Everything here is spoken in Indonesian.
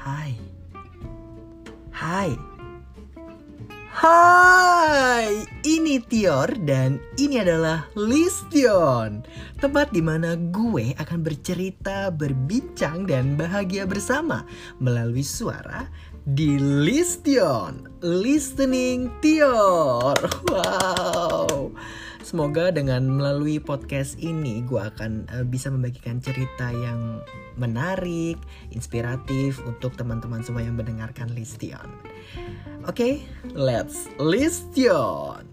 Hai. Hai. Hai, ini Tior dan ini adalah Listion. Tempat di mana gue akan bercerita, berbincang dan bahagia bersama melalui suara di Listion. Listening Tior. Wow. Semoga dengan melalui podcast ini gue akan uh, bisa membagikan cerita yang menarik, inspiratif untuk teman-teman semua yang mendengarkan Listion. Oke, okay, let's Listion.